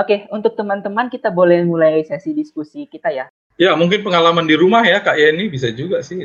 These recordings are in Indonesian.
Oke, untuk teman-teman kita boleh mulai sesi diskusi kita ya. Ya, mungkin pengalaman di rumah ya Kak Yeni bisa juga sih.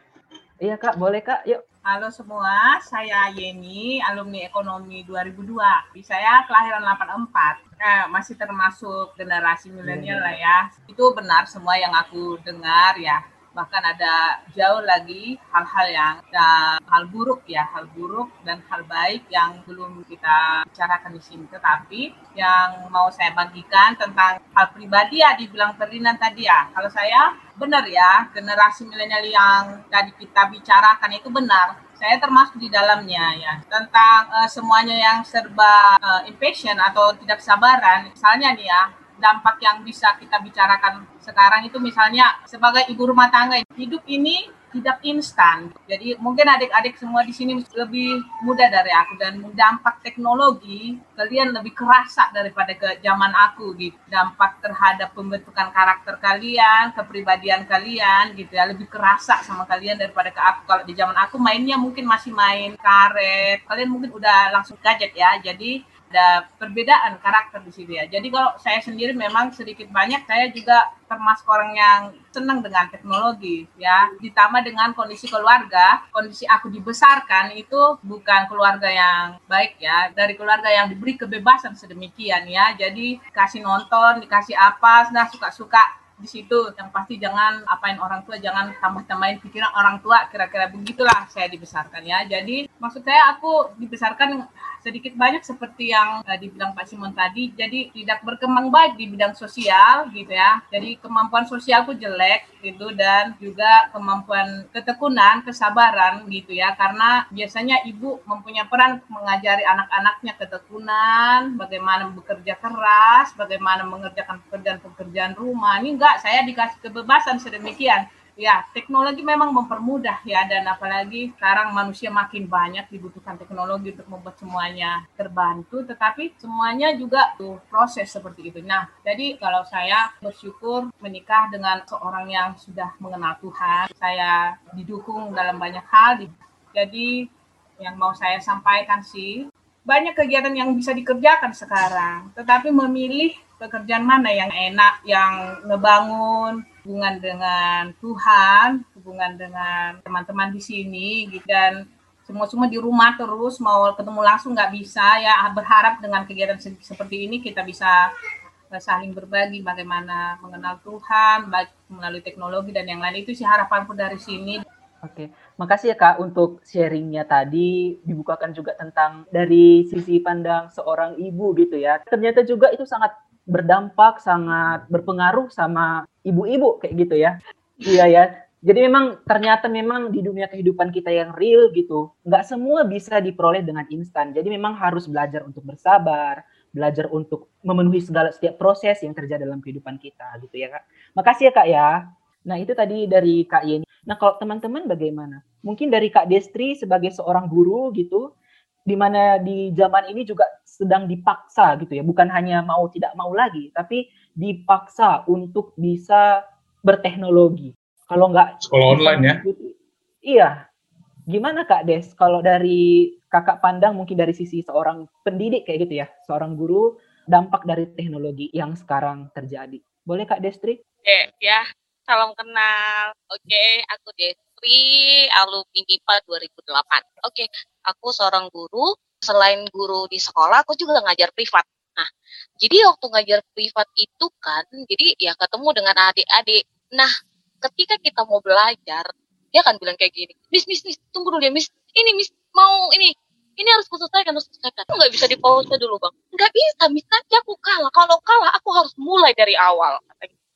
Iya Kak, boleh Kak, yuk. Halo semua, saya Yeni, alumni ekonomi 2002. Saya kelahiran 84, eh, masih termasuk generasi milenial lah ya. Itu benar semua yang aku dengar ya bahkan ada jauh lagi hal-hal yang dan hal buruk ya hal buruk dan hal baik yang belum kita bicarakan di sini. Tetapi yang mau saya bagikan tentang hal pribadi ya dibilang Ferdinand tadi ya. Kalau saya benar ya generasi milenial yang tadi kita bicarakan itu benar. Saya termasuk di dalamnya ya. Tentang uh, semuanya yang serba uh, impatient atau tidak sabaran misalnya nih ya dampak yang bisa kita bicarakan sekarang itu misalnya sebagai ibu rumah tangga hidup ini tidak instan. Jadi mungkin adik-adik semua di sini lebih muda dari aku dan dampak teknologi kalian lebih kerasa daripada ke zaman aku gitu. Dampak terhadap pembentukan karakter kalian, kepribadian kalian gitu ya lebih kerasa sama kalian daripada ke aku. Kalau di zaman aku mainnya mungkin masih main karet. Kalian mungkin udah langsung gadget ya. Jadi ada perbedaan karakter di sini ya. Jadi kalau saya sendiri memang sedikit banyak saya juga termasuk orang yang senang dengan teknologi ya. Ditambah dengan kondisi keluarga, kondisi aku dibesarkan itu bukan keluarga yang baik ya. Dari keluarga yang diberi kebebasan sedemikian ya. Jadi kasih nonton, dikasih apa, sudah suka-suka di situ yang pasti jangan apain orang tua jangan tambah tambahin pikiran orang tua kira-kira begitulah saya dibesarkan ya jadi maksud saya aku dibesarkan sedikit banyak seperti yang uh, dibilang Pak Simon tadi, jadi tidak berkembang baik di bidang sosial gitu ya. Jadi kemampuan sosialku jelek gitu dan juga kemampuan ketekunan, kesabaran gitu ya. Karena biasanya ibu mempunyai peran mengajari anak-anaknya ketekunan, bagaimana bekerja keras, bagaimana mengerjakan pekerjaan-pekerjaan rumah. Ini enggak, saya dikasih kebebasan sedemikian ya teknologi memang mempermudah ya dan apalagi sekarang manusia makin banyak dibutuhkan teknologi untuk membuat semuanya terbantu tetapi semuanya juga tuh proses seperti itu. Nah, jadi kalau saya bersyukur menikah dengan seorang yang sudah mengenal Tuhan, saya didukung dalam banyak hal. Jadi yang mau saya sampaikan sih banyak kegiatan yang bisa dikerjakan sekarang, tetapi memilih pekerjaan mana yang enak, yang ngebangun hubungan dengan Tuhan, hubungan dengan teman-teman di sini gitu dan semua-semua di rumah terus mau ketemu langsung nggak bisa ya berharap dengan kegiatan seperti ini kita bisa eh, saling berbagi bagaimana mengenal Tuhan baik melalui teknologi dan yang lain itu sih harapanku dari sini. Oke, makasih ya Kak untuk sharingnya tadi dibukakan juga tentang dari sisi pandang seorang ibu gitu ya. Ternyata juga itu sangat berdampak, sangat berpengaruh sama ibu-ibu kayak gitu ya. Iya ya. Jadi memang ternyata memang di dunia kehidupan kita yang real gitu, nggak semua bisa diperoleh dengan instan. Jadi memang harus belajar untuk bersabar, belajar untuk memenuhi segala setiap proses yang terjadi dalam kehidupan kita gitu ya kak. Makasih ya kak ya. Nah itu tadi dari kak Yeni. Nah kalau teman-teman bagaimana? Mungkin dari kak Destri sebagai seorang guru gitu, di mana di zaman ini juga sedang dipaksa gitu ya, bukan hanya mau tidak mau lagi, tapi dipaksa untuk bisa berteknologi. Kalau nggak sekolah online ya? Iya. Gimana Kak Des? Kalau dari kakak pandang mungkin dari sisi seorang pendidik kayak gitu ya, seorang guru, dampak dari teknologi yang sekarang terjadi. Boleh Kak Destri? Oke, ya. Salam kenal. Oke, aku Destri, alumni MIPA 2008. Oke, aku seorang guru. Selain guru di sekolah, aku juga ngajar privat. Nah, jadi waktu ngajar privat itu kan, jadi ya ketemu dengan adik-adik. Nah, ketika kita mau belajar, dia akan bilang kayak gini, Miss, Miss, Miss, tunggu dulu ya, Miss. Ini, Miss, mau ini, ini harus aku selesaikan, harus selesaikan. Nggak bisa di pause dulu, Bang. Nggak bisa, Miss, nanti aku kalah. Kalau kalah, aku harus mulai dari awal.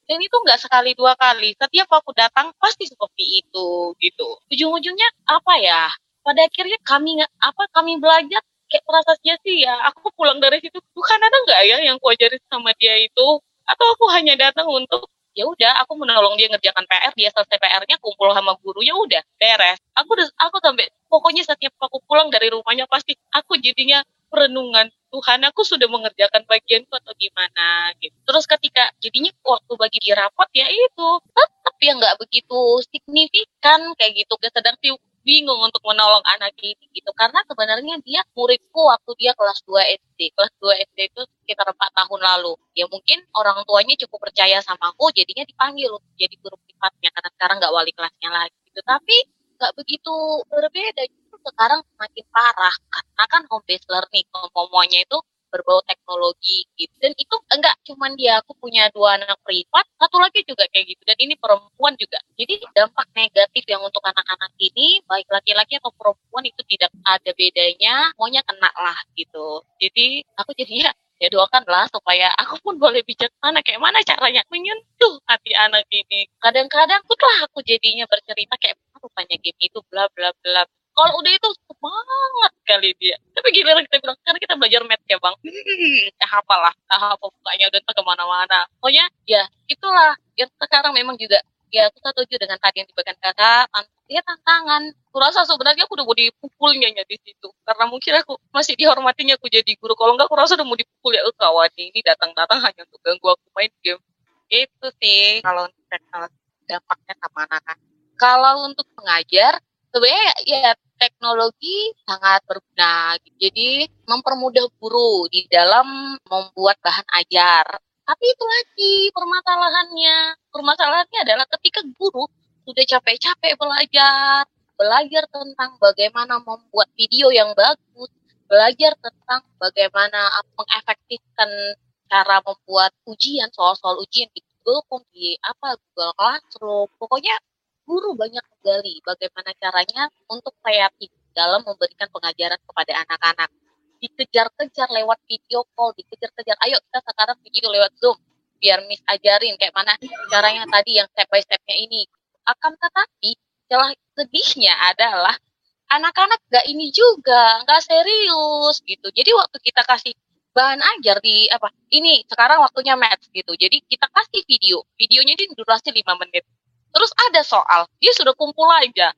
Dan itu nggak sekali dua kali. Setiap aku datang, pasti seperti itu, gitu. Ujung-ujungnya, apa ya? Pada akhirnya kami apa kami belajar kayak merasa sia ya aku pulang dari situ bukan ada nggak ya yang kuajarin sama dia itu atau aku hanya datang untuk ya udah aku menolong dia ngerjakan PR dia selesai PR-nya kumpul sama guru ya udah beres aku aku sampai pokoknya setiap aku pulang dari rumahnya pasti aku jadinya perenungan Tuhan aku sudah mengerjakan bagianku atau gimana gitu. Terus ketika jadinya waktu bagi di rapat ya itu tetap ya nggak begitu signifikan kayak gitu. Sedang bingung untuk menolong anak ini gitu. Karena sebenarnya dia muridku waktu dia kelas 2 SD kelas 2 SD itu sekitar empat tahun lalu. Ya mungkin orang tuanya cukup percaya sama aku jadinya dipanggil jadi guru privatnya. Karena sekarang nggak wali kelasnya lagi. Gitu tapi nggak begitu berbeda sekarang semakin parah karena kan home based learning ngomongnya itu berbau teknologi gitu. Dan itu enggak cuman dia aku punya dua anak privat satu lagi juga kayak gitu dan ini perempuan juga. Jadi dampak negatif yang untuk anak-anak ini baik laki-laki atau perempuan itu tidak ada bedanya maunya kena lah gitu. Jadi aku jadinya ya doakanlah supaya aku pun boleh bijaksana kayak mana caranya? Menyentuh hati anak ini. Kadang-kadang setelah aku jadinya bercerita kayak rupanya game itu? Bla bla bla kalau udah itu semangat kali dia. Tapi giliran kita bilang karena kita belajar math ya bang. Hmm, apa lah apa bukanya udah entah ke mana-mana. Pokoknya ya itulah. Yang sekarang memang juga ya aku setuju dengan tadi yang diberikan kakak. Ya tantangan. Kurasa sebenarnya aku udah mau dipukulnya ya di situ. Karena mungkin aku masih dihormatinya aku jadi guru. Kalau enggak aku rasa udah mau dipukul ya kawan ini datang-datang hanya untuk ganggu aku main game. Itu sih kalau dampaknya sama anak-anak kalau untuk pengajar sebenarnya ya teknologi sangat berguna. Jadi mempermudah guru di dalam membuat bahan ajar. Tapi itu lagi permasalahannya. Permasalahannya adalah ketika guru sudah capek-capek belajar, belajar tentang bagaimana membuat video yang bagus, belajar tentang bagaimana mengefektifkan cara membuat ujian, soal-soal ujian di Google di apa Google Classroom. Pokoknya guru banyak menggali bagaimana caranya untuk kreatif dalam memberikan pengajaran kepada anak-anak. Dikejar-kejar lewat video call, dikejar-kejar, ayo kita sekarang video lewat Zoom, biar Miss ajarin kayak mana caranya tadi yang step by stepnya ini. Akan tetapi, celah sedihnya adalah anak-anak gak ini juga, gak serius gitu. Jadi waktu kita kasih bahan ajar di apa ini sekarang waktunya math gitu jadi kita kasih video videonya ini durasi 5 menit Terus ada soal, dia sudah kumpul aja.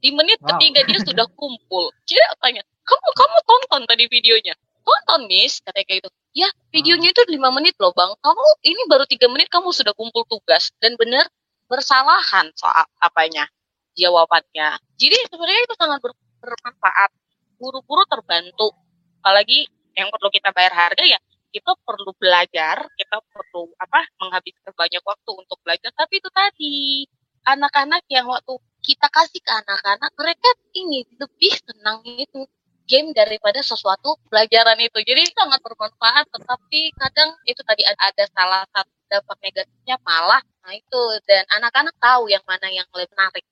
Di menit wow. ketiga dia sudah kumpul. Jadi tanya, kamu kamu tonton tadi videonya? Tonton Miss, katanya kayak gitu. Ya, videonya itu lima menit loh bang. Kamu ini baru tiga menit kamu sudah kumpul tugas. Dan benar bersalahan soal apanya, jawabannya. Jadi sebenarnya itu sangat ber bermanfaat. Guru-guru terbantu. Apalagi yang perlu kita bayar harga ya kita perlu belajar, kita perlu apa menghabiskan banyak waktu untuk belajar. Tapi itu tadi anak-anak yang waktu kita kasih ke anak-anak, mereka ini lebih senang itu game daripada sesuatu pelajaran itu. Jadi sangat bermanfaat, tetapi kadang itu tadi ada salah satu dampak negatifnya malah nah itu dan anak-anak tahu yang mana yang lebih menarik.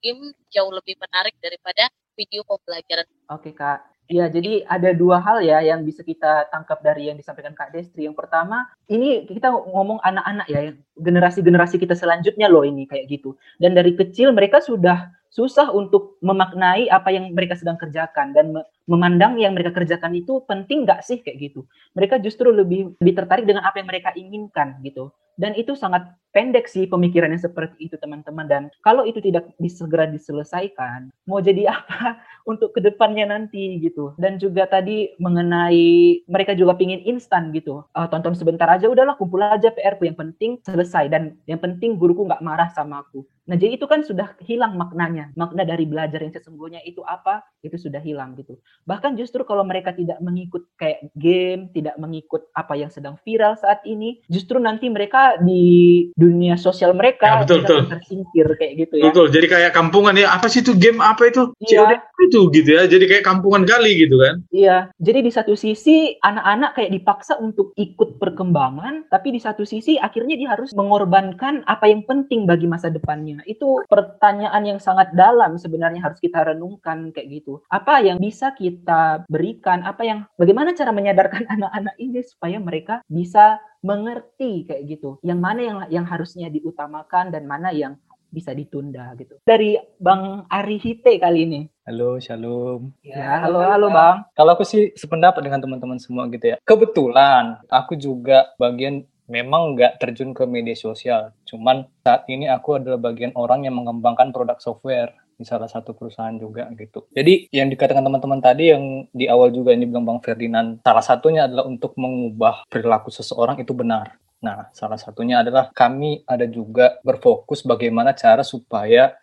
Game jauh lebih menarik daripada video pembelajaran. Oke kak, Ya, jadi ada dua hal ya yang bisa kita tangkap dari yang disampaikan Kak Destri. Yang pertama, ini kita ngomong anak-anak ya, generasi-generasi kita selanjutnya loh ini kayak gitu. Dan dari kecil mereka sudah susah untuk memaknai apa yang mereka sedang kerjakan dan memandang yang mereka kerjakan itu penting nggak sih kayak gitu. Mereka justru lebih lebih tertarik dengan apa yang mereka inginkan gitu. Dan itu sangat pendek sih pemikirannya seperti itu teman-teman. Dan kalau itu tidak disegera diselesaikan, mau jadi apa untuk ke depannya nanti gitu. Dan juga tadi mengenai mereka juga pingin instan gitu. Uh, tonton sebentar aja udahlah kumpul aja PR yang penting selesai dan yang penting guruku nggak marah sama aku. Nah, jadi itu kan sudah hilang maknanya. Makna dari belajar yang sesungguhnya itu apa? Itu sudah hilang gitu. Bahkan justru kalau mereka tidak mengikut kayak game, tidak mengikut apa yang sedang viral saat ini, justru nanti mereka di dunia sosial mereka ya, betul, betul. tersingkir kayak gitu ya. Betul. Jadi kayak kampungan ya, apa sih itu game apa itu? Iya. itu gitu ya. Jadi kayak kampungan kali gitu kan. Iya. Jadi di satu sisi anak-anak kayak dipaksa untuk ikut perkembangan, tapi di satu sisi akhirnya dia harus mengorbankan apa yang penting bagi masa depannya itu pertanyaan yang sangat dalam sebenarnya harus kita renungkan kayak gitu. Apa yang bisa kita berikan? Apa yang bagaimana cara menyadarkan anak-anak ini supaya mereka bisa mengerti kayak gitu. Yang mana yang yang harusnya diutamakan dan mana yang bisa ditunda gitu. Dari Bang Ari Hite kali ini. Halo, Shalom. Ya, halo, halo Bang. Kalau aku sih sependapat dengan teman-teman semua gitu ya. Kebetulan aku juga bagian memang nggak terjun ke media sosial. Cuman saat ini aku adalah bagian orang yang mengembangkan produk software di salah satu perusahaan juga gitu. Jadi yang dikatakan teman-teman tadi yang di awal juga ini bilang Bang Ferdinand, salah satunya adalah untuk mengubah perilaku seseorang itu benar. Nah, salah satunya adalah kami ada juga berfokus bagaimana cara supaya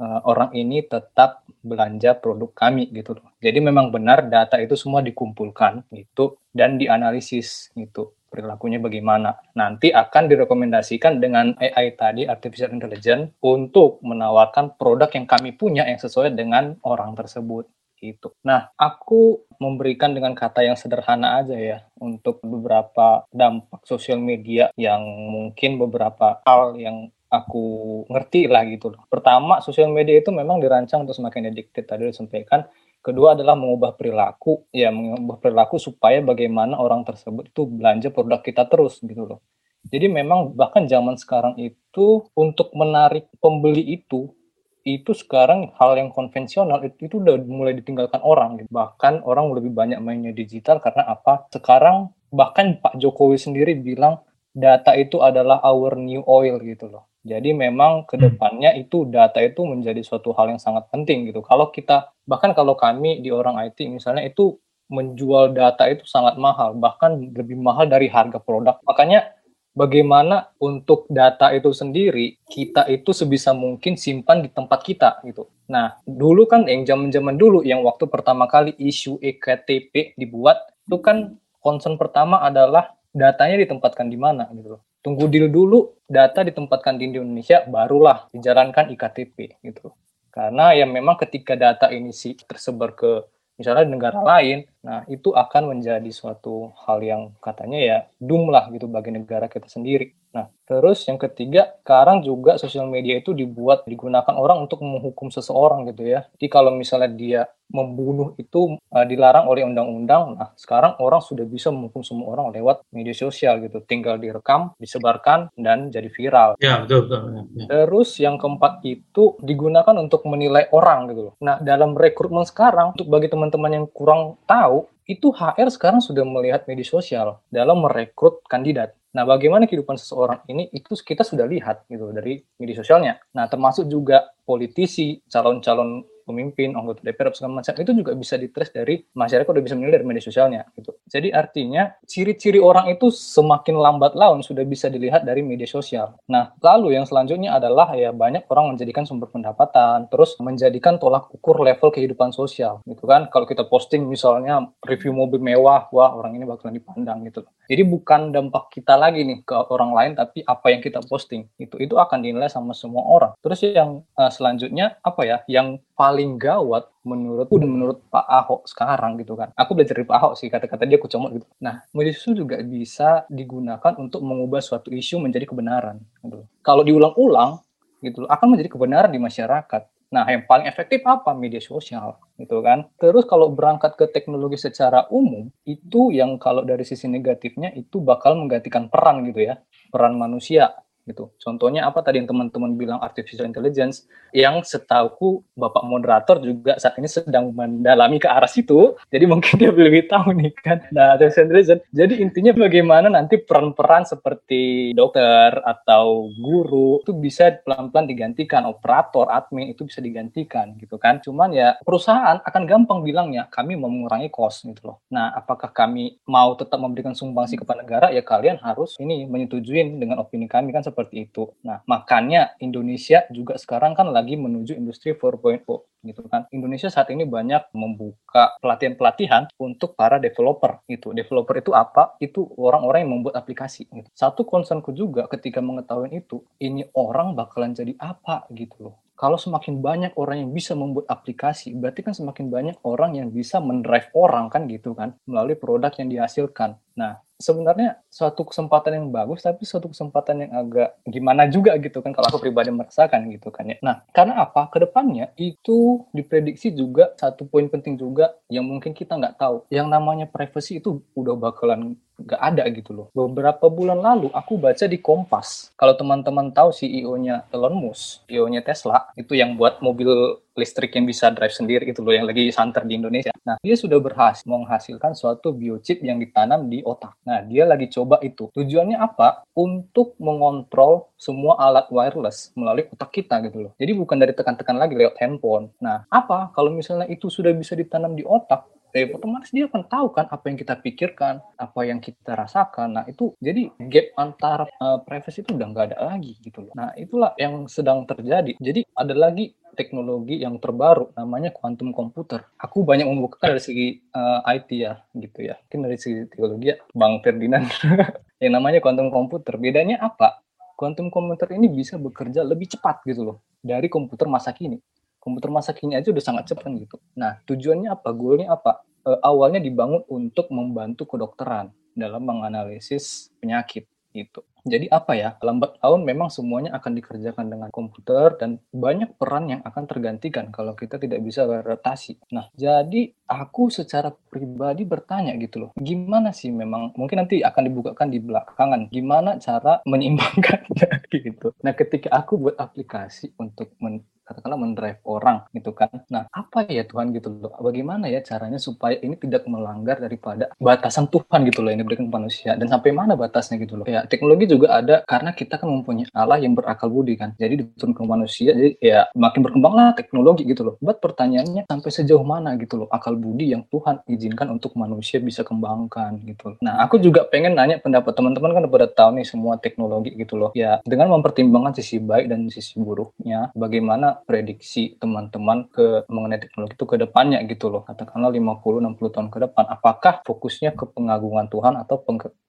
uh, orang ini tetap belanja produk kami gitu. Jadi memang benar data itu semua dikumpulkan gitu dan dianalisis gitu perilakunya bagaimana. Nanti akan direkomendasikan dengan AI tadi, artificial intelligence, untuk menawarkan produk yang kami punya yang sesuai dengan orang tersebut. Gitu. Nah, aku memberikan dengan kata yang sederhana aja ya untuk beberapa dampak sosial media yang mungkin beberapa hal yang aku ngerti lah gitu. Pertama, sosial media itu memang dirancang untuk semakin addicted tadi disampaikan Kedua adalah mengubah perilaku, ya mengubah perilaku supaya bagaimana orang tersebut itu belanja produk kita terus gitu loh. Jadi memang bahkan zaman sekarang itu untuk menarik pembeli itu itu sekarang hal yang konvensional itu, itu udah mulai ditinggalkan orang gitu. Bahkan orang lebih banyak mainnya digital karena apa? Sekarang bahkan Pak Jokowi sendiri bilang data itu adalah our new oil gitu loh. Jadi memang ke depannya hmm. itu data itu menjadi suatu hal yang sangat penting gitu. Kalau kita bahkan kalau kami di orang IT misalnya itu menjual data itu sangat mahal, bahkan lebih mahal dari harga produk. Makanya bagaimana untuk data itu sendiri kita itu sebisa mungkin simpan di tempat kita gitu. Nah dulu kan yang zaman-zaman dulu yang waktu pertama kali isu ektp dibuat itu kan concern pertama adalah datanya ditempatkan di mana gitu loh. Tunggu deal dulu data ditempatkan di Indonesia barulah dijalankan iktp gitu karena ya memang ketika data ini sih tersebar ke misalnya negara lain nah itu akan menjadi suatu hal yang katanya ya doom lah gitu bagi negara kita sendiri Nah, terus yang ketiga, sekarang juga sosial media itu dibuat digunakan orang untuk menghukum seseorang gitu ya. Jadi kalau misalnya dia membunuh itu uh, dilarang oleh undang-undang, nah sekarang orang sudah bisa menghukum semua orang lewat media sosial gitu. Tinggal direkam, disebarkan dan jadi viral. Ya, betul, betul. Ya. Terus yang keempat itu digunakan untuk menilai orang gitu loh. Nah, dalam rekrutmen sekarang untuk bagi teman-teman yang kurang tahu, itu HR sekarang sudah melihat media sosial dalam merekrut kandidat. Nah, bagaimana kehidupan seseorang ini itu kita sudah lihat gitu dari media sosialnya. Nah, termasuk juga politisi, calon-calon pemimpin, anggota DPR segala macam itu juga bisa ditrace dari masyarakat udah bisa menilai dari media sosialnya gitu. Jadi artinya ciri-ciri orang itu semakin lambat laun sudah bisa dilihat dari media sosial. Nah, lalu yang selanjutnya adalah ya banyak orang menjadikan sumber pendapatan, terus menjadikan tolak ukur level kehidupan sosial gitu kan. Kalau kita posting misalnya review mobil mewah, wah orang ini bakalan dipandang gitu. Jadi bukan dampak kita lagi nih ke orang lain tapi apa yang kita posting itu itu akan dinilai sama semua orang. Terus yang uh, selanjutnya apa ya? Yang paling gawat menurutku dan menurut Pak Ahok sekarang gitu kan. Aku belajar dari Pak Ahok sih kata-kata dia aku comot gitu. Nah, media sosial juga bisa digunakan untuk mengubah suatu isu menjadi kebenaran gitu. Kalau diulang-ulang gitu akan menjadi kebenaran di masyarakat. Nah, yang paling efektif apa? Media sosial, gitu kan. Terus kalau berangkat ke teknologi secara umum, itu yang kalau dari sisi negatifnya itu bakal menggantikan peran gitu ya, peran manusia gitu. Contohnya apa tadi yang teman-teman bilang artificial intelligence yang setauku Bapak moderator juga saat ini sedang mendalami ke arah situ. Jadi mungkin dia lebih tahu nih kan. Nah, artificial intelligence. Jadi intinya bagaimana nanti peran-peran seperti dokter atau guru itu bisa pelan-pelan digantikan, operator, admin itu bisa digantikan gitu kan. Cuman ya perusahaan akan gampang bilangnya kami mau mengurangi cost gitu loh. Nah, apakah kami mau tetap memberikan sumbangsi kepada negara ya kalian harus ini menyetujui dengan opini kami kan seperti itu. Nah, makanya Indonesia juga sekarang kan lagi menuju industri 4.0 gitu kan. Indonesia saat ini banyak membuka pelatihan-pelatihan untuk para developer itu. Developer itu apa? Itu orang-orang yang membuat aplikasi. Gitu. Satu concernku juga ketika mengetahui itu, ini orang bakalan jadi apa gitu loh kalau semakin banyak orang yang bisa membuat aplikasi, berarti kan semakin banyak orang yang bisa mendrive orang kan gitu kan melalui produk yang dihasilkan. Nah, sebenarnya suatu kesempatan yang bagus tapi suatu kesempatan yang agak gimana juga gitu kan kalau aku pribadi merasakan gitu kan ya. Nah, karena apa? Ke depannya itu diprediksi juga satu poin penting juga yang mungkin kita nggak tahu. Yang namanya privacy itu udah bakalan nggak ada gitu loh. Beberapa bulan lalu aku baca di Kompas. Kalau teman-teman tahu CEO-nya Elon Musk, CEO-nya Tesla, itu yang buat mobil listrik yang bisa drive sendiri itu loh yang lagi santer di Indonesia. Nah, dia sudah berhasil menghasilkan suatu biochip yang ditanam di otak. Nah, dia lagi coba itu. Tujuannya apa? Untuk mengontrol semua alat wireless melalui otak kita gitu loh. Jadi bukan dari tekan-tekan lagi lewat handphone. Nah, apa kalau misalnya itu sudah bisa ditanam di otak? Eh otomatis dia akan tahu kan apa yang kita pikirkan, apa yang kita rasakan. Nah itu jadi gap antara uh, privacy itu udah nggak ada lagi gitu loh. Nah itulah yang sedang terjadi. Jadi ada lagi teknologi yang terbaru namanya quantum computer. Aku banyak membukakan dari segi uh, IT ya gitu ya. Mungkin dari segi teknologi ya Bang Ferdinand yang namanya quantum computer. Bedanya apa? Quantum computer ini bisa bekerja lebih cepat gitu loh dari komputer masa kini komputer masa kini aja udah sangat cepat gitu. Nah, tujuannya apa? Goalnya apa? E, awalnya dibangun untuk membantu kedokteran dalam menganalisis penyakit itu. Jadi apa ya, lambat tahun memang semuanya akan dikerjakan dengan komputer dan banyak peran yang akan tergantikan kalau kita tidak bisa beradaptasi. Nah, jadi aku secara pribadi bertanya gitu loh, gimana sih memang, mungkin nanti akan dibukakan di belakangan, gimana cara menyeimbangkannya gitu. Nah, ketika aku buat aplikasi untuk men katakanlah mendrive orang gitu kan. Nah, apa ya Tuhan gitu loh? Bagaimana ya caranya supaya ini tidak melanggar daripada batasan Tuhan gitu loh yang diberikan manusia dan sampai mana batasnya gitu loh. Ya, teknologi juga ada karena kita kan mempunyai Allah yang berakal budi kan. Jadi diturunkan manusia jadi ya makin berkembanglah teknologi gitu loh. Buat pertanyaannya sampai sejauh mana gitu loh akal budi yang Tuhan izinkan untuk manusia bisa kembangkan gitu. Nah, aku juga pengen nanya pendapat teman-teman kan udah tahu nih semua teknologi gitu loh. Ya, dengan mempertimbangkan sisi baik dan sisi buruknya, bagaimana prediksi teman-teman ke mengenai teknologi itu ke depannya gitu loh. Katakanlah 50-60 tahun ke depan. Apakah fokusnya ke pengagungan Tuhan atau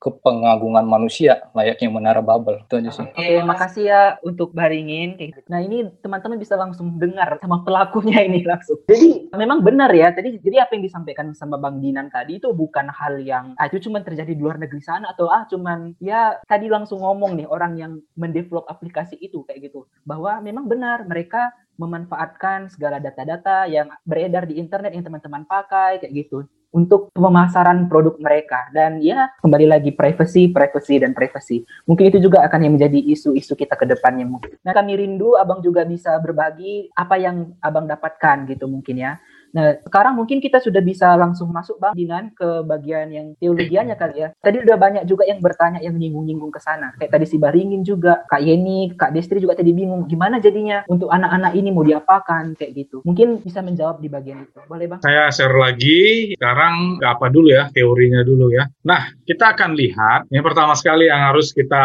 ke pengagungan manusia layaknya menara Babel? Itu aja sih. Oke, makasih ya untuk baringin. Gitu. Nah ini teman-teman bisa langsung dengar sama pelakunya ini langsung. Jadi memang benar ya. Tadi jadi apa yang disampaikan sama Bang Dinan tadi itu bukan hal yang ah, itu cuma terjadi di luar negeri sana atau ah cuman ya tadi langsung ngomong nih orang yang mendevelop aplikasi itu kayak gitu bahwa memang benar mereka memanfaatkan segala data-data yang beredar di internet yang teman-teman pakai kayak gitu untuk pemasaran produk mereka dan ya kembali lagi privacy, privacy dan privacy. Mungkin itu juga akan yang menjadi isu-isu kita ke depannya mungkin. Nah kami rindu abang juga bisa berbagi apa yang abang dapatkan gitu mungkin ya. Nah, sekarang mungkin kita sudah bisa langsung masuk Bang Dinan ke bagian yang teologianya kali ya. Tadi udah banyak juga yang bertanya yang nyinggung-nyinggung ke sana. Kayak tadi si Baringin juga, Kak Yeni, Kak Destri juga tadi bingung gimana jadinya untuk anak-anak ini mau diapakan kayak gitu. Mungkin bisa menjawab di bagian itu. Boleh Bang? Saya share lagi. Sekarang apa dulu ya teorinya dulu ya. Nah, kita akan lihat yang pertama sekali yang harus kita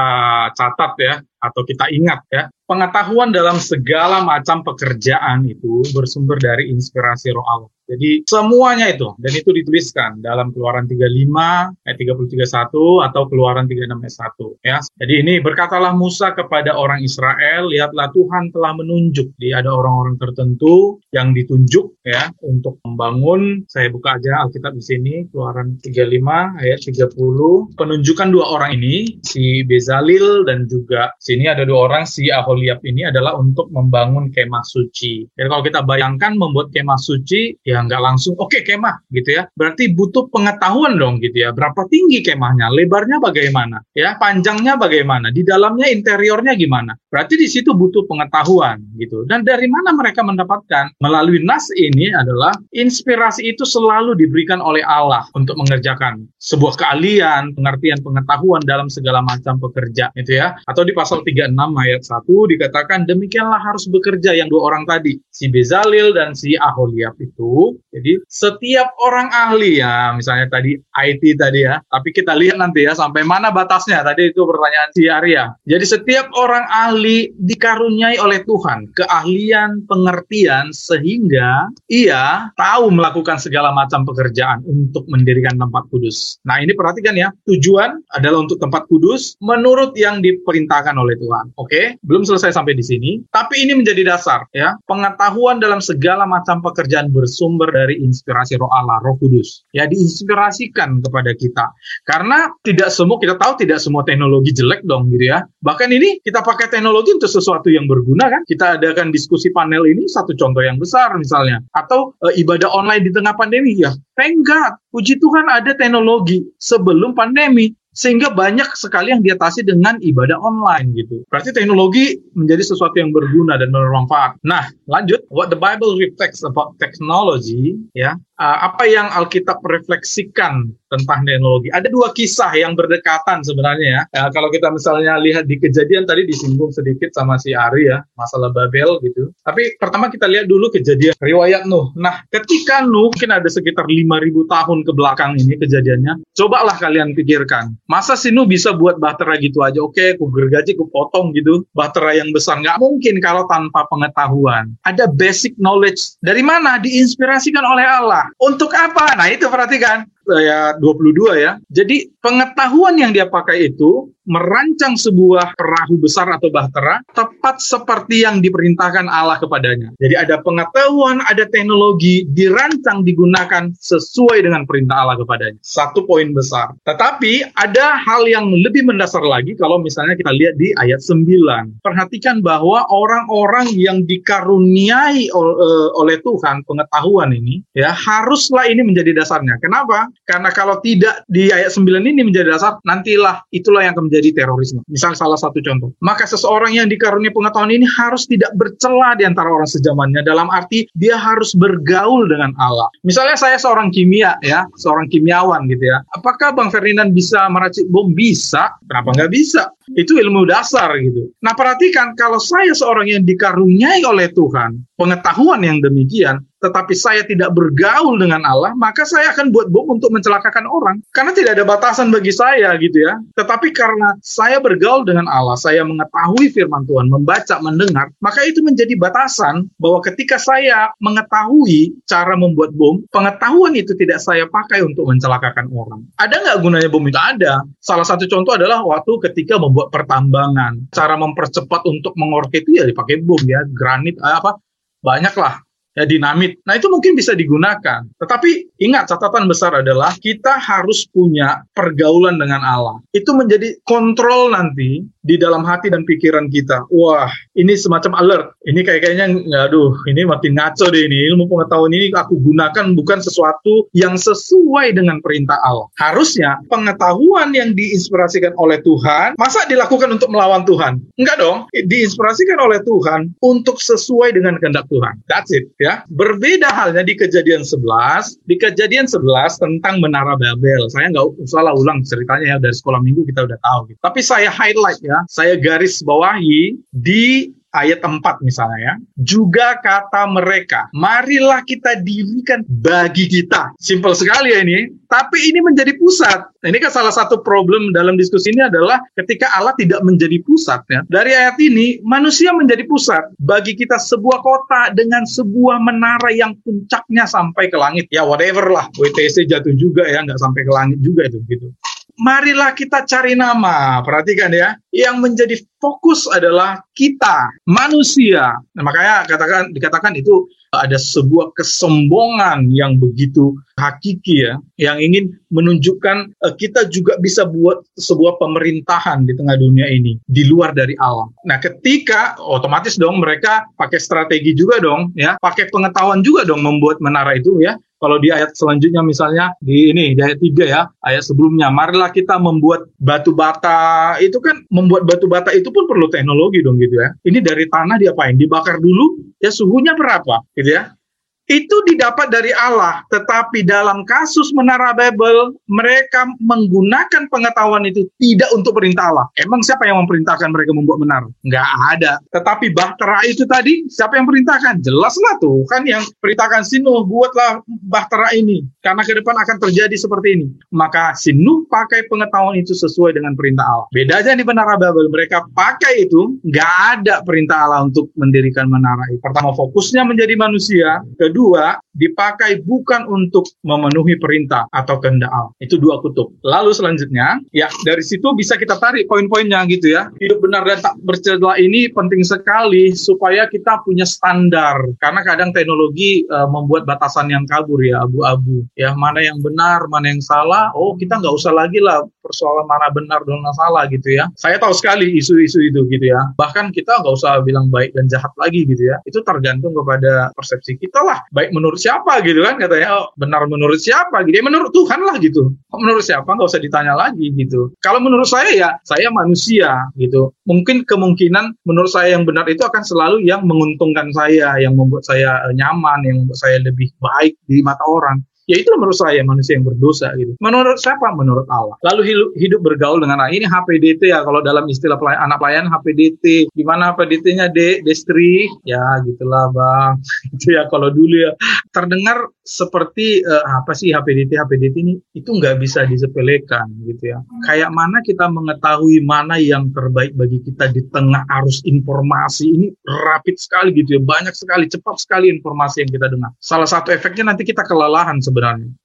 catat ya atau kita ingat ya, pengetahuan dalam segala macam pekerjaan itu bersumber dari inspirasi roh Allah. Jadi semuanya itu dan itu dituliskan dalam Keluaran 35 ayat 33 atau Keluaran 36 ayat 1 ya. Jadi ini berkatalah Musa kepada orang Israel, lihatlah Tuhan telah menunjuk. Jadi ada orang-orang tertentu yang ditunjuk ya untuk membangun. Saya buka aja Alkitab di sini Keluaran 35 ayat 30. Penunjukan dua orang ini si Bezalil dan juga sini ada dua orang si Aholiab ini adalah untuk membangun kemah suci. Jadi kalau kita bayangkan membuat kemah suci ya ya nggak langsung oke okay, kemah gitu ya. Berarti butuh pengetahuan dong gitu ya. Berapa tinggi kemahnya lebarnya bagaimana ya panjangnya bagaimana di dalamnya interiornya gimana. Berarti di situ butuh pengetahuan gitu. Dan dari mana mereka mendapatkan? Melalui nas ini adalah inspirasi itu selalu diberikan oleh Allah untuk mengerjakan sebuah keahlian pengertian pengetahuan dalam segala macam pekerja itu ya. Atau di pasal 36 ayat 1 dikatakan demikianlah harus bekerja yang dua orang tadi si Bezalil dan si Aholiab itu jadi setiap orang ahli ya, misalnya tadi IT tadi ya, tapi kita lihat nanti ya sampai mana batasnya. Tadi itu pertanyaan si Arya. Jadi setiap orang ahli dikaruniai oleh Tuhan keahlian, pengertian sehingga ia tahu melakukan segala macam pekerjaan untuk mendirikan tempat kudus. Nah ini perhatikan ya, tujuan adalah untuk tempat kudus menurut yang diperintahkan oleh Tuhan. Oke, belum selesai sampai di sini, tapi ini menjadi dasar ya, pengetahuan dalam segala macam pekerjaan bersumber sumber dari inspirasi roh Allah, roh kudus. Ya, diinspirasikan kepada kita. Karena tidak semua, kita tahu tidak semua teknologi jelek dong gitu ya. Bahkan ini kita pakai teknologi untuk sesuatu yang berguna kan. Kita adakan diskusi panel ini satu contoh yang besar misalnya. Atau e, ibadah online di tengah pandemi ya. Thank God, puji Tuhan ada teknologi sebelum pandemi sehingga banyak sekali yang diatasi dengan ibadah online gitu. Berarti teknologi menjadi sesuatu yang berguna dan bermanfaat. Nah, lanjut what the Bible reflects about technology ya. Uh, apa yang Alkitab refleksikan tentang teknologi. Ada dua kisah yang berdekatan sebenarnya ya. ya. Kalau kita misalnya lihat di kejadian tadi disinggung sedikit sama si Ari ya, masalah Babel gitu. Tapi pertama kita lihat dulu kejadian riwayat Nuh. Nah, ketika Nuh mungkin ada sekitar 5000 tahun ke belakang ini kejadiannya, cobalah kalian pikirkan. Masa si Nuh bisa buat bahtera gitu aja? Oke, aku gergaji, aku potong gitu. Bahtera yang besar. Nggak mungkin kalau tanpa pengetahuan. Ada basic knowledge. Dari mana? Diinspirasikan oleh Allah. Untuk apa? Nah, itu perhatikan ayat 22 ya. Jadi pengetahuan yang dia pakai itu merancang sebuah perahu besar atau bahtera tepat seperti yang diperintahkan Allah kepadanya. Jadi ada pengetahuan, ada teknologi dirancang digunakan sesuai dengan perintah Allah kepadanya. Satu poin besar. Tetapi ada hal yang lebih mendasar lagi kalau misalnya kita lihat di ayat 9. Perhatikan bahwa orang-orang yang dikaruniai eh, oleh Tuhan pengetahuan ini ya haruslah ini menjadi dasarnya. Kenapa? Karena kalau tidak di ayat 9 ini menjadi dasar, nantilah itulah yang akan menjadi terorisme. Misal salah satu contoh. Maka seseorang yang dikaruniai pengetahuan ini harus tidak bercela di antara orang sejamannya. Dalam arti dia harus bergaul dengan Allah. Misalnya saya seorang kimia ya, seorang kimiawan gitu ya. Apakah Bang Ferdinand bisa meracik bom? Bisa. Kenapa nggak bisa? Itu ilmu dasar gitu. Nah perhatikan kalau saya seorang yang dikaruniai oleh Tuhan, pengetahuan yang demikian, tetapi saya tidak bergaul dengan Allah, maka saya akan buat bom untuk mencelakakan orang. Karena tidak ada batasan bagi saya gitu ya. Tetapi karena saya bergaul dengan Allah, saya mengetahui firman Tuhan, membaca, mendengar, maka itu menjadi batasan bahwa ketika saya mengetahui cara membuat bom, pengetahuan itu tidak saya pakai untuk mencelakakan orang. Ada nggak gunanya bom itu? Ada. Salah satu contoh adalah waktu ketika pertambangan. Cara mempercepat untuk mengorke itu ya dipakai bom ya, granit, apa, banyaklah ya dinamit. Nah itu mungkin bisa digunakan. Tetapi ingat catatan besar adalah kita harus punya pergaulan dengan Allah. Itu menjadi kontrol nanti di dalam hati dan pikiran kita. Wah, ini semacam alert. Ini kayak kayaknya, aduh, ini makin ngaco deh ini. Ilmu pengetahuan ini aku gunakan bukan sesuatu yang sesuai dengan perintah Allah. Harusnya pengetahuan yang diinspirasikan oleh Tuhan, masa dilakukan untuk melawan Tuhan? Enggak dong. Diinspirasikan oleh Tuhan untuk sesuai dengan kehendak Tuhan. That's it. Berbeda halnya di kejadian 11, di kejadian 11 tentang menara Babel. Saya nggak salah ulang ceritanya ya dari sekolah minggu kita udah tahu. Gitu. Tapi saya highlight ya, saya garis bawahi di ayat 4 misalnya ya. Juga kata mereka, marilah kita dirikan bagi kita. Simpel sekali ya ini. Tapi ini menjadi pusat. Nah, ini kan salah satu problem dalam diskusi ini adalah ketika Allah tidak menjadi pusat ya. Dari ayat ini, manusia menjadi pusat. Bagi kita sebuah kota dengan sebuah menara yang puncaknya sampai ke langit. Ya whatever lah, WTC jatuh juga ya, nggak sampai ke langit juga itu gitu marilah kita cari nama. Perhatikan ya, yang menjadi fokus adalah kita, manusia. Nah, makanya katakan dikatakan itu ada sebuah kesombongan yang begitu hakiki ya, yang ingin menunjukkan uh, kita juga bisa buat sebuah pemerintahan di tengah dunia ini di luar dari Allah. Nah, ketika otomatis dong mereka pakai strategi juga dong ya, pakai pengetahuan juga dong membuat menara itu ya. Kalau di ayat selanjutnya misalnya di ini di ayat 3 ya, ayat sebelumnya, marilah kita membuat batu bata. Itu kan membuat batu bata itu pun perlu teknologi dong gitu ya. Ini dari tanah diapain? Dibakar dulu, ya suhunya berapa gitu ya itu didapat dari Allah. Tetapi dalam kasus menara Babel, mereka menggunakan pengetahuan itu tidak untuk perintah Allah. Emang siapa yang memerintahkan mereka membuat menara? Nggak ada. Tetapi bahtera itu tadi, siapa yang perintahkan? Jelaslah tuh, kan yang perintahkan Sinuh, buatlah bahtera ini. Karena ke depan akan terjadi seperti ini. Maka Sinuh pakai pengetahuan itu sesuai dengan perintah Allah. Bedanya di menara Babel, mereka pakai itu, nggak ada perintah Allah untuk mendirikan menara. Pertama, fokusnya menjadi manusia. Kedua, kedua dipakai bukan untuk memenuhi perintah atau kehendak Allah. Itu dua kutub. Lalu selanjutnya, ya dari situ bisa kita tarik poin-poinnya gitu ya. Hidup benar dan tak bercela ini penting sekali supaya kita punya standar. Karena kadang teknologi uh, membuat batasan yang kabur ya, abu-abu. Ya mana yang benar, mana yang salah. Oh kita nggak usah lagi lah persoalan mana benar dan mana salah gitu ya. Saya tahu sekali isu-isu itu gitu ya. Bahkan kita nggak usah bilang baik dan jahat lagi gitu ya. Itu tergantung kepada persepsi kita lah. Baik menurut siapa gitu kan katanya. Oh, benar menurut siapa gitu. Ya menurut Tuhan lah gitu. Menurut siapa nggak usah ditanya lagi gitu. Kalau menurut saya ya saya manusia gitu. Mungkin kemungkinan menurut saya yang benar itu akan selalu yang menguntungkan saya, yang membuat saya eh, nyaman, yang membuat saya lebih baik di mata orang. Ya itu menurut saya manusia yang berdosa gitu. Menurut siapa? Menurut Allah. Lalu hidup, bergaul dengan Allah. Ini HPDT ya kalau dalam istilah pelayan, anak pelayan HPDT. Gimana HPDT-nya D, Destri? Ya gitulah bang. itu ya kalau dulu ya. Terdengar seperti uh, apa sih HPDT HPDT ini? Itu nggak bisa disepelekan gitu ya. Kayak mana kita mengetahui mana yang terbaik bagi kita di tengah arus informasi ini rapid sekali gitu ya. Banyak sekali, cepat sekali informasi yang kita dengar. Salah satu efeknya nanti kita kelelahan sebenarnya.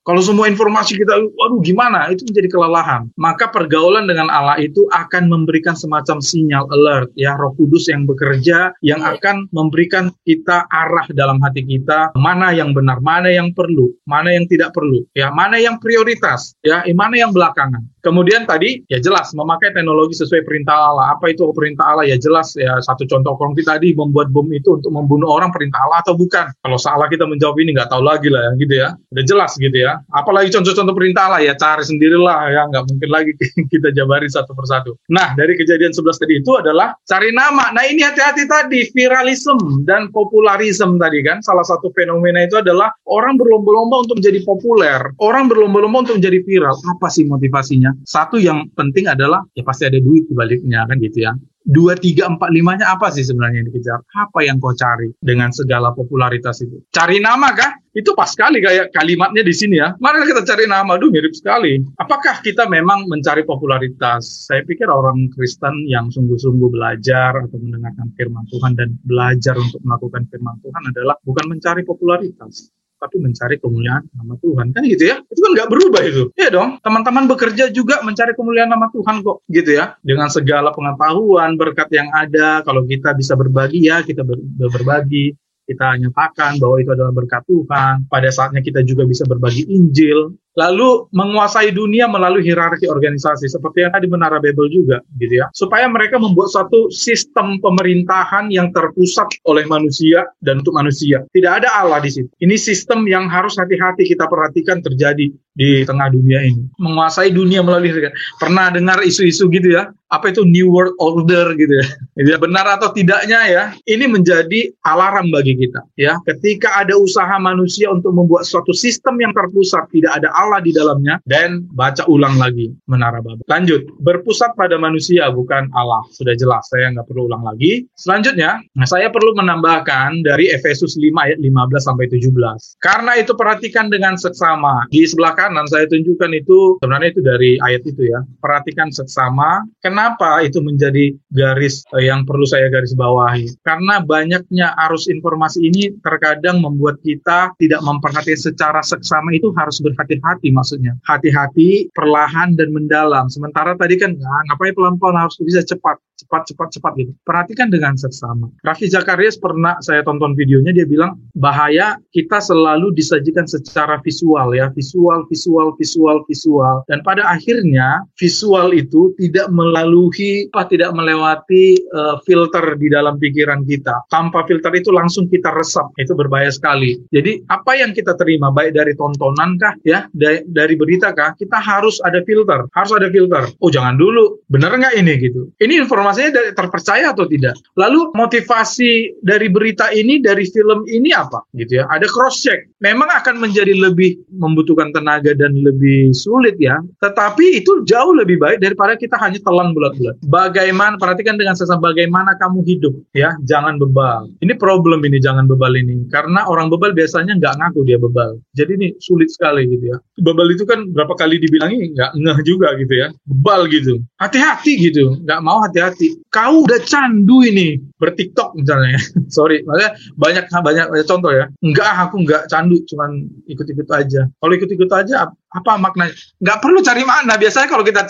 Kalau semua informasi kita, waduh gimana, itu menjadi kelelahan. Maka pergaulan dengan Allah itu akan memberikan semacam sinyal alert, ya Roh Kudus yang bekerja, yang akan memberikan kita arah dalam hati kita, mana yang benar, mana yang perlu, mana yang tidak perlu, ya mana yang prioritas, ya mana yang belakangan. Kemudian tadi ya jelas memakai teknologi sesuai perintah Allah. Apa itu perintah Allah? Ya jelas ya satu contoh konkret tadi membuat bom itu untuk membunuh orang perintah Allah atau bukan? Kalau salah kita menjawab ini nggak tahu lagi lah ya gitu ya. Udah jelas gitu ya. Apalagi contoh-contoh perintah Allah ya cari sendirilah ya nggak mungkin lagi kita jabari satu persatu. Nah dari kejadian 11 tadi itu adalah cari nama. Nah ini hati-hati tadi viralisme dan popularisme tadi kan salah satu fenomena itu adalah orang berlomba-lomba untuk menjadi populer, orang berlomba-lomba untuk menjadi viral. Apa sih motivasinya? Satu yang penting adalah ya pasti ada duit di baliknya kan gitu ya. Dua, tiga, empat, limanya apa sih sebenarnya yang dikejar? Apa yang kau cari dengan segala popularitas itu? Cari nama kah? Itu pas sekali kayak kalimatnya di sini ya. Mari kita cari nama, aduh mirip sekali. Apakah kita memang mencari popularitas? Saya pikir orang Kristen yang sungguh-sungguh belajar atau mendengarkan firman Tuhan dan belajar untuk melakukan firman Tuhan adalah bukan mencari popularitas, tapi mencari kemuliaan nama Tuhan. Kan gitu ya? Itu kan nggak berubah itu. Ya dong. Teman-teman bekerja juga mencari kemuliaan nama Tuhan kok gitu ya? Dengan segala pengetahuan berkat yang ada kalau kita bisa berbagi ya kita ber berbagi. Kita nyatakan bahwa itu adalah berkat Tuhan. Pada saatnya kita juga bisa berbagi Injil lalu menguasai dunia melalui hierarki organisasi seperti yang tadi Menara Babel juga gitu ya. Supaya mereka membuat suatu sistem pemerintahan yang terpusat oleh manusia dan untuk manusia. Tidak ada Allah di situ. Ini sistem yang harus hati-hati kita perhatikan terjadi di tengah dunia ini. Menguasai dunia melalui pernah dengar isu-isu gitu ya? Apa itu New World Order gitu ya? Ya benar atau tidaknya ya? Ini menjadi alarm bagi kita ya. Ketika ada usaha manusia untuk membuat suatu sistem yang terpusat tidak ada Allah di dalamnya dan baca ulang lagi menara Babel. Lanjut, berpusat pada manusia bukan Allah. Sudah jelas, saya nggak perlu ulang lagi. Selanjutnya, saya perlu menambahkan dari Efesus 5 ayat 15 sampai 17. Karena itu perhatikan dengan seksama. Di sebelah kanan saya tunjukkan itu sebenarnya itu dari ayat itu ya. Perhatikan seksama. Kenapa itu menjadi garis eh, yang perlu saya garis bawahi? Karena banyaknya arus informasi ini terkadang membuat kita tidak memperhatikan secara seksama itu harus berhati-hati hati maksudnya. Hati-hati, perlahan dan mendalam. Sementara tadi kan nah, ngapain pelan-pelan harus bisa cepat, cepat, cepat, cepat gitu. Perhatikan dengan seksama. Raffi Zakarias pernah saya tonton videonya dia bilang bahaya kita selalu disajikan secara visual ya, visual, visual, visual, visual. Dan pada akhirnya visual itu tidak melalui apa tidak melewati uh, filter di dalam pikiran kita. Tanpa filter itu langsung kita resap. Itu berbahaya sekali. Jadi apa yang kita terima baik dari tontonan kah ya, dari, berita kah, kita harus ada filter, harus ada filter. Oh jangan dulu, benar nggak ini gitu? Ini informasinya dari, terpercaya atau tidak? Lalu motivasi dari berita ini, dari film ini apa? Gitu ya, ada cross check. Memang akan menjadi lebih membutuhkan tenaga dan lebih sulit ya, tetapi itu jauh lebih baik daripada kita hanya telan bulat-bulat. Bagaimana, perhatikan dengan sesama bagaimana kamu hidup ya, jangan bebal. Ini problem ini, jangan bebal ini. Karena orang bebal biasanya nggak ngaku dia bebal. Jadi ini sulit sekali gitu ya bebal itu kan berapa kali dibilangi nggak ngeh juga gitu ya. Bebal gitu. Hati-hati gitu. Nggak mau hati-hati. Kau udah candu ini. Bertiktok misalnya. Sorry. Maksudnya banyak banyak contoh ya. Enggak aku nggak candu. Cuman ikut-ikut aja. Kalau ikut-ikut aja apa maknanya? Nggak perlu cari makna. Biasanya kalau kita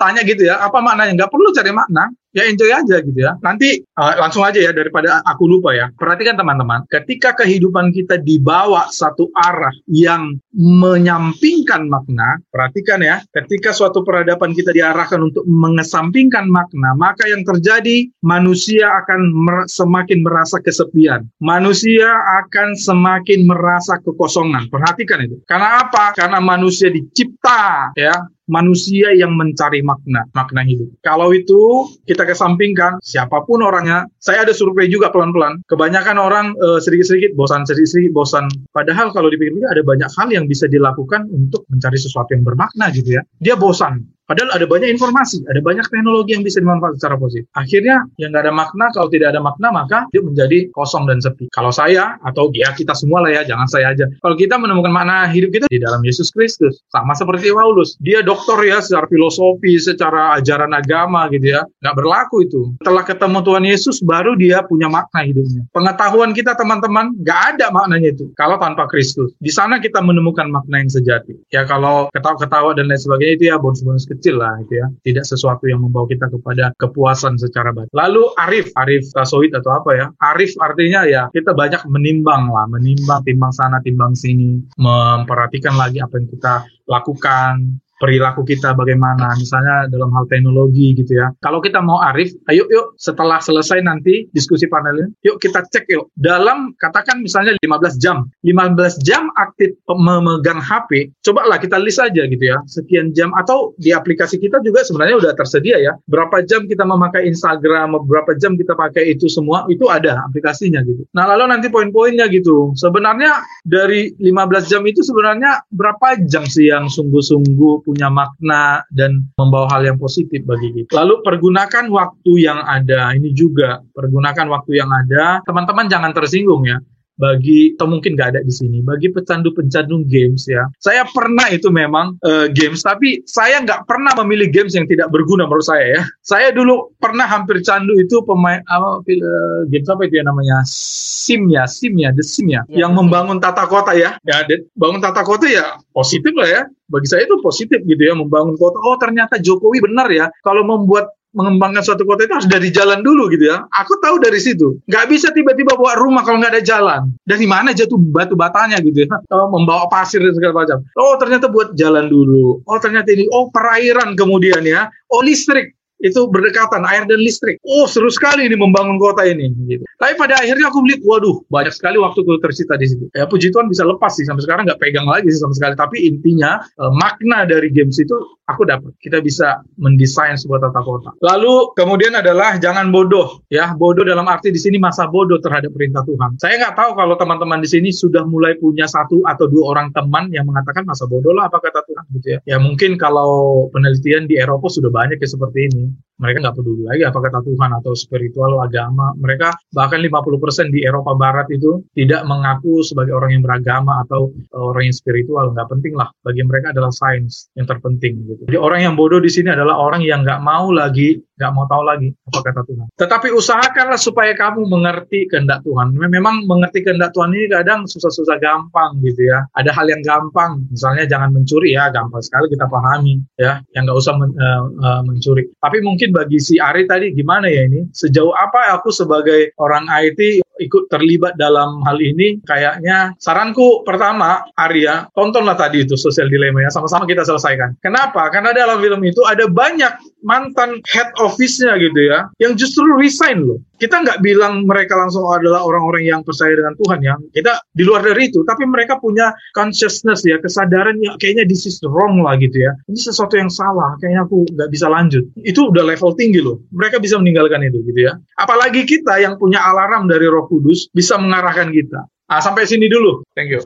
tanya gitu ya apa maknanya? Nggak perlu cari makna ya enjoy aja gitu ya. Nanti uh, langsung aja ya daripada aku lupa ya. Perhatikan teman-teman, ketika kehidupan kita dibawa satu arah yang menyampingkan makna, perhatikan ya, ketika suatu peradaban kita diarahkan untuk mengesampingkan makna, maka yang terjadi manusia akan mer semakin merasa kesepian. Manusia akan semakin merasa kekosongan. Perhatikan itu. Karena apa? Karena manusia dicipta ya manusia yang mencari makna, makna hidup. Kalau itu kita kesampingkan, siapa pun orangnya, saya ada survei juga pelan-pelan. Kebanyakan orang uh, sedikit-sedikit bosan, sedikit-sedikit bosan. Padahal kalau dipikir-pikir ada banyak hal yang bisa dilakukan untuk mencari sesuatu yang bermakna gitu ya. Dia bosan. Padahal ada banyak informasi, ada banyak teknologi yang bisa dimanfaatkan secara positif. Akhirnya yang nggak ada makna, kalau tidak ada makna maka dia menjadi kosong dan sepi. Kalau saya atau ya kita semua lah ya, jangan saya aja. Kalau kita menemukan makna hidup kita di dalam Yesus Kristus, sama seperti Paulus, dia doktor ya secara filosofi, secara ajaran agama gitu ya, nggak berlaku itu. Setelah ketemu Tuhan Yesus, baru dia punya makna hidupnya. Pengetahuan kita teman-teman nggak ada maknanya itu kalau tanpa Kristus. Di sana kita menemukan makna yang sejati. Ya kalau ketawa-ketawa dan lain sebagainya itu ya bonus-bonus kecil lah itu ya. Tidak sesuatu yang membawa kita kepada kepuasan secara batin. Lalu arif, arif tasoid atau apa ya? Arif artinya ya kita banyak menimbang lah, menimbang timbang sana timbang sini, memperhatikan lagi apa yang kita lakukan, perilaku kita bagaimana misalnya dalam hal teknologi gitu ya. Kalau kita mau arif ayo yuk setelah selesai nanti diskusi panelnya yuk kita cek yuk. Dalam katakan misalnya 15 jam. 15 jam aktif memegang HP cobalah kita list aja gitu ya. Sekian jam atau di aplikasi kita juga sebenarnya udah tersedia ya. Berapa jam kita memakai Instagram berapa jam kita pakai itu semua itu ada aplikasinya gitu. Nah lalu nanti poin-poinnya gitu. Sebenarnya dari 15 jam itu sebenarnya berapa jam sih yang sungguh-sungguh punya makna dan membawa hal yang positif bagi kita. Lalu pergunakan waktu yang ada. Ini juga pergunakan waktu yang ada. Teman-teman jangan tersinggung ya bagi atau mungkin nggak ada di sini bagi pecandu-pecandu games ya. Saya pernah itu memang uh, games tapi saya nggak pernah memilih games yang tidak berguna menurut saya ya. Saya dulu pernah hampir candu itu pemain apa uh, games apa itu ya namanya? Sim ya sim ya the sim ya, ya yang membangun tata kota ya. Ya bangun tata kota ya positif lah ya. Bagi saya itu positif gitu ya membangun kota. Oh ternyata Jokowi benar ya. Kalau membuat mengembangkan suatu kota itu harus dari jalan dulu gitu ya. Aku tahu dari situ. Nggak bisa tiba-tiba bawa rumah kalau nggak ada jalan. Dari mana jatuh batu batanya gitu ya. Oh, membawa pasir dan segala macam. Oh ternyata buat jalan dulu. Oh ternyata ini. Oh perairan kemudian ya. Oh listrik itu berdekatan air dan listrik. Oh seru sekali ini membangun kota ini. Gitu. Tapi pada akhirnya aku melihat, waduh banyak sekali waktu waktuku tersita di situ. Ya puji Tuhan bisa lepas sih sampai sekarang nggak pegang lagi sih sama sekali. Tapi intinya eh, makna dari games itu aku dapat. Kita bisa mendesain sebuah tata kota. Lalu kemudian adalah jangan bodoh ya. Bodoh dalam arti di sini masa bodoh terhadap perintah Tuhan. Saya nggak tahu kalau teman-teman di sini sudah mulai punya satu atau dua orang teman yang mengatakan masa bodoh lah apa kata Tuhan gitu ya. Ya mungkin kalau penelitian di Eropa sudah banyak ya seperti ini mereka nggak peduli lagi apa kata Tuhan atau spiritual agama. Mereka bahkan 50% di Eropa Barat itu tidak mengaku sebagai orang yang beragama atau uh, orang yang spiritual. Nggak penting lah. Bagi mereka adalah sains yang terpenting. Gitu. Jadi orang yang bodoh di sini adalah orang yang nggak mau lagi, nggak mau tahu lagi apa kata Tuhan. Tetapi usahakanlah supaya kamu mengerti kehendak Tuhan. Memang mengerti kehendak Tuhan ini kadang susah-susah gampang gitu ya. Ada hal yang gampang, misalnya jangan mencuri ya, gampang sekali kita pahami ya, yang nggak usah men, uh, uh, mencuri. Tapi mungkin bagi si Ari tadi gimana ya ini? Sejauh apa aku sebagai orang IT ikut terlibat dalam hal ini? Kayaknya saranku pertama Arya tontonlah tadi itu sosial dilema ya. Sama-sama kita selesaikan. Kenapa? Karena dalam film itu ada banyak mantan head office-nya gitu ya yang justru resign loh kita nggak bilang mereka langsung adalah orang-orang yang percaya dengan Tuhan ya kita di luar dari itu tapi mereka punya consciousness ya kesadaran ya kayaknya this is wrong lah gitu ya ini sesuatu yang salah kayaknya aku nggak bisa lanjut itu udah level tinggi loh mereka bisa meninggalkan itu gitu ya apalagi kita yang punya alarm dari roh Kudus bisa mengarahkan kita. Nah, sampai sini dulu. Thank you.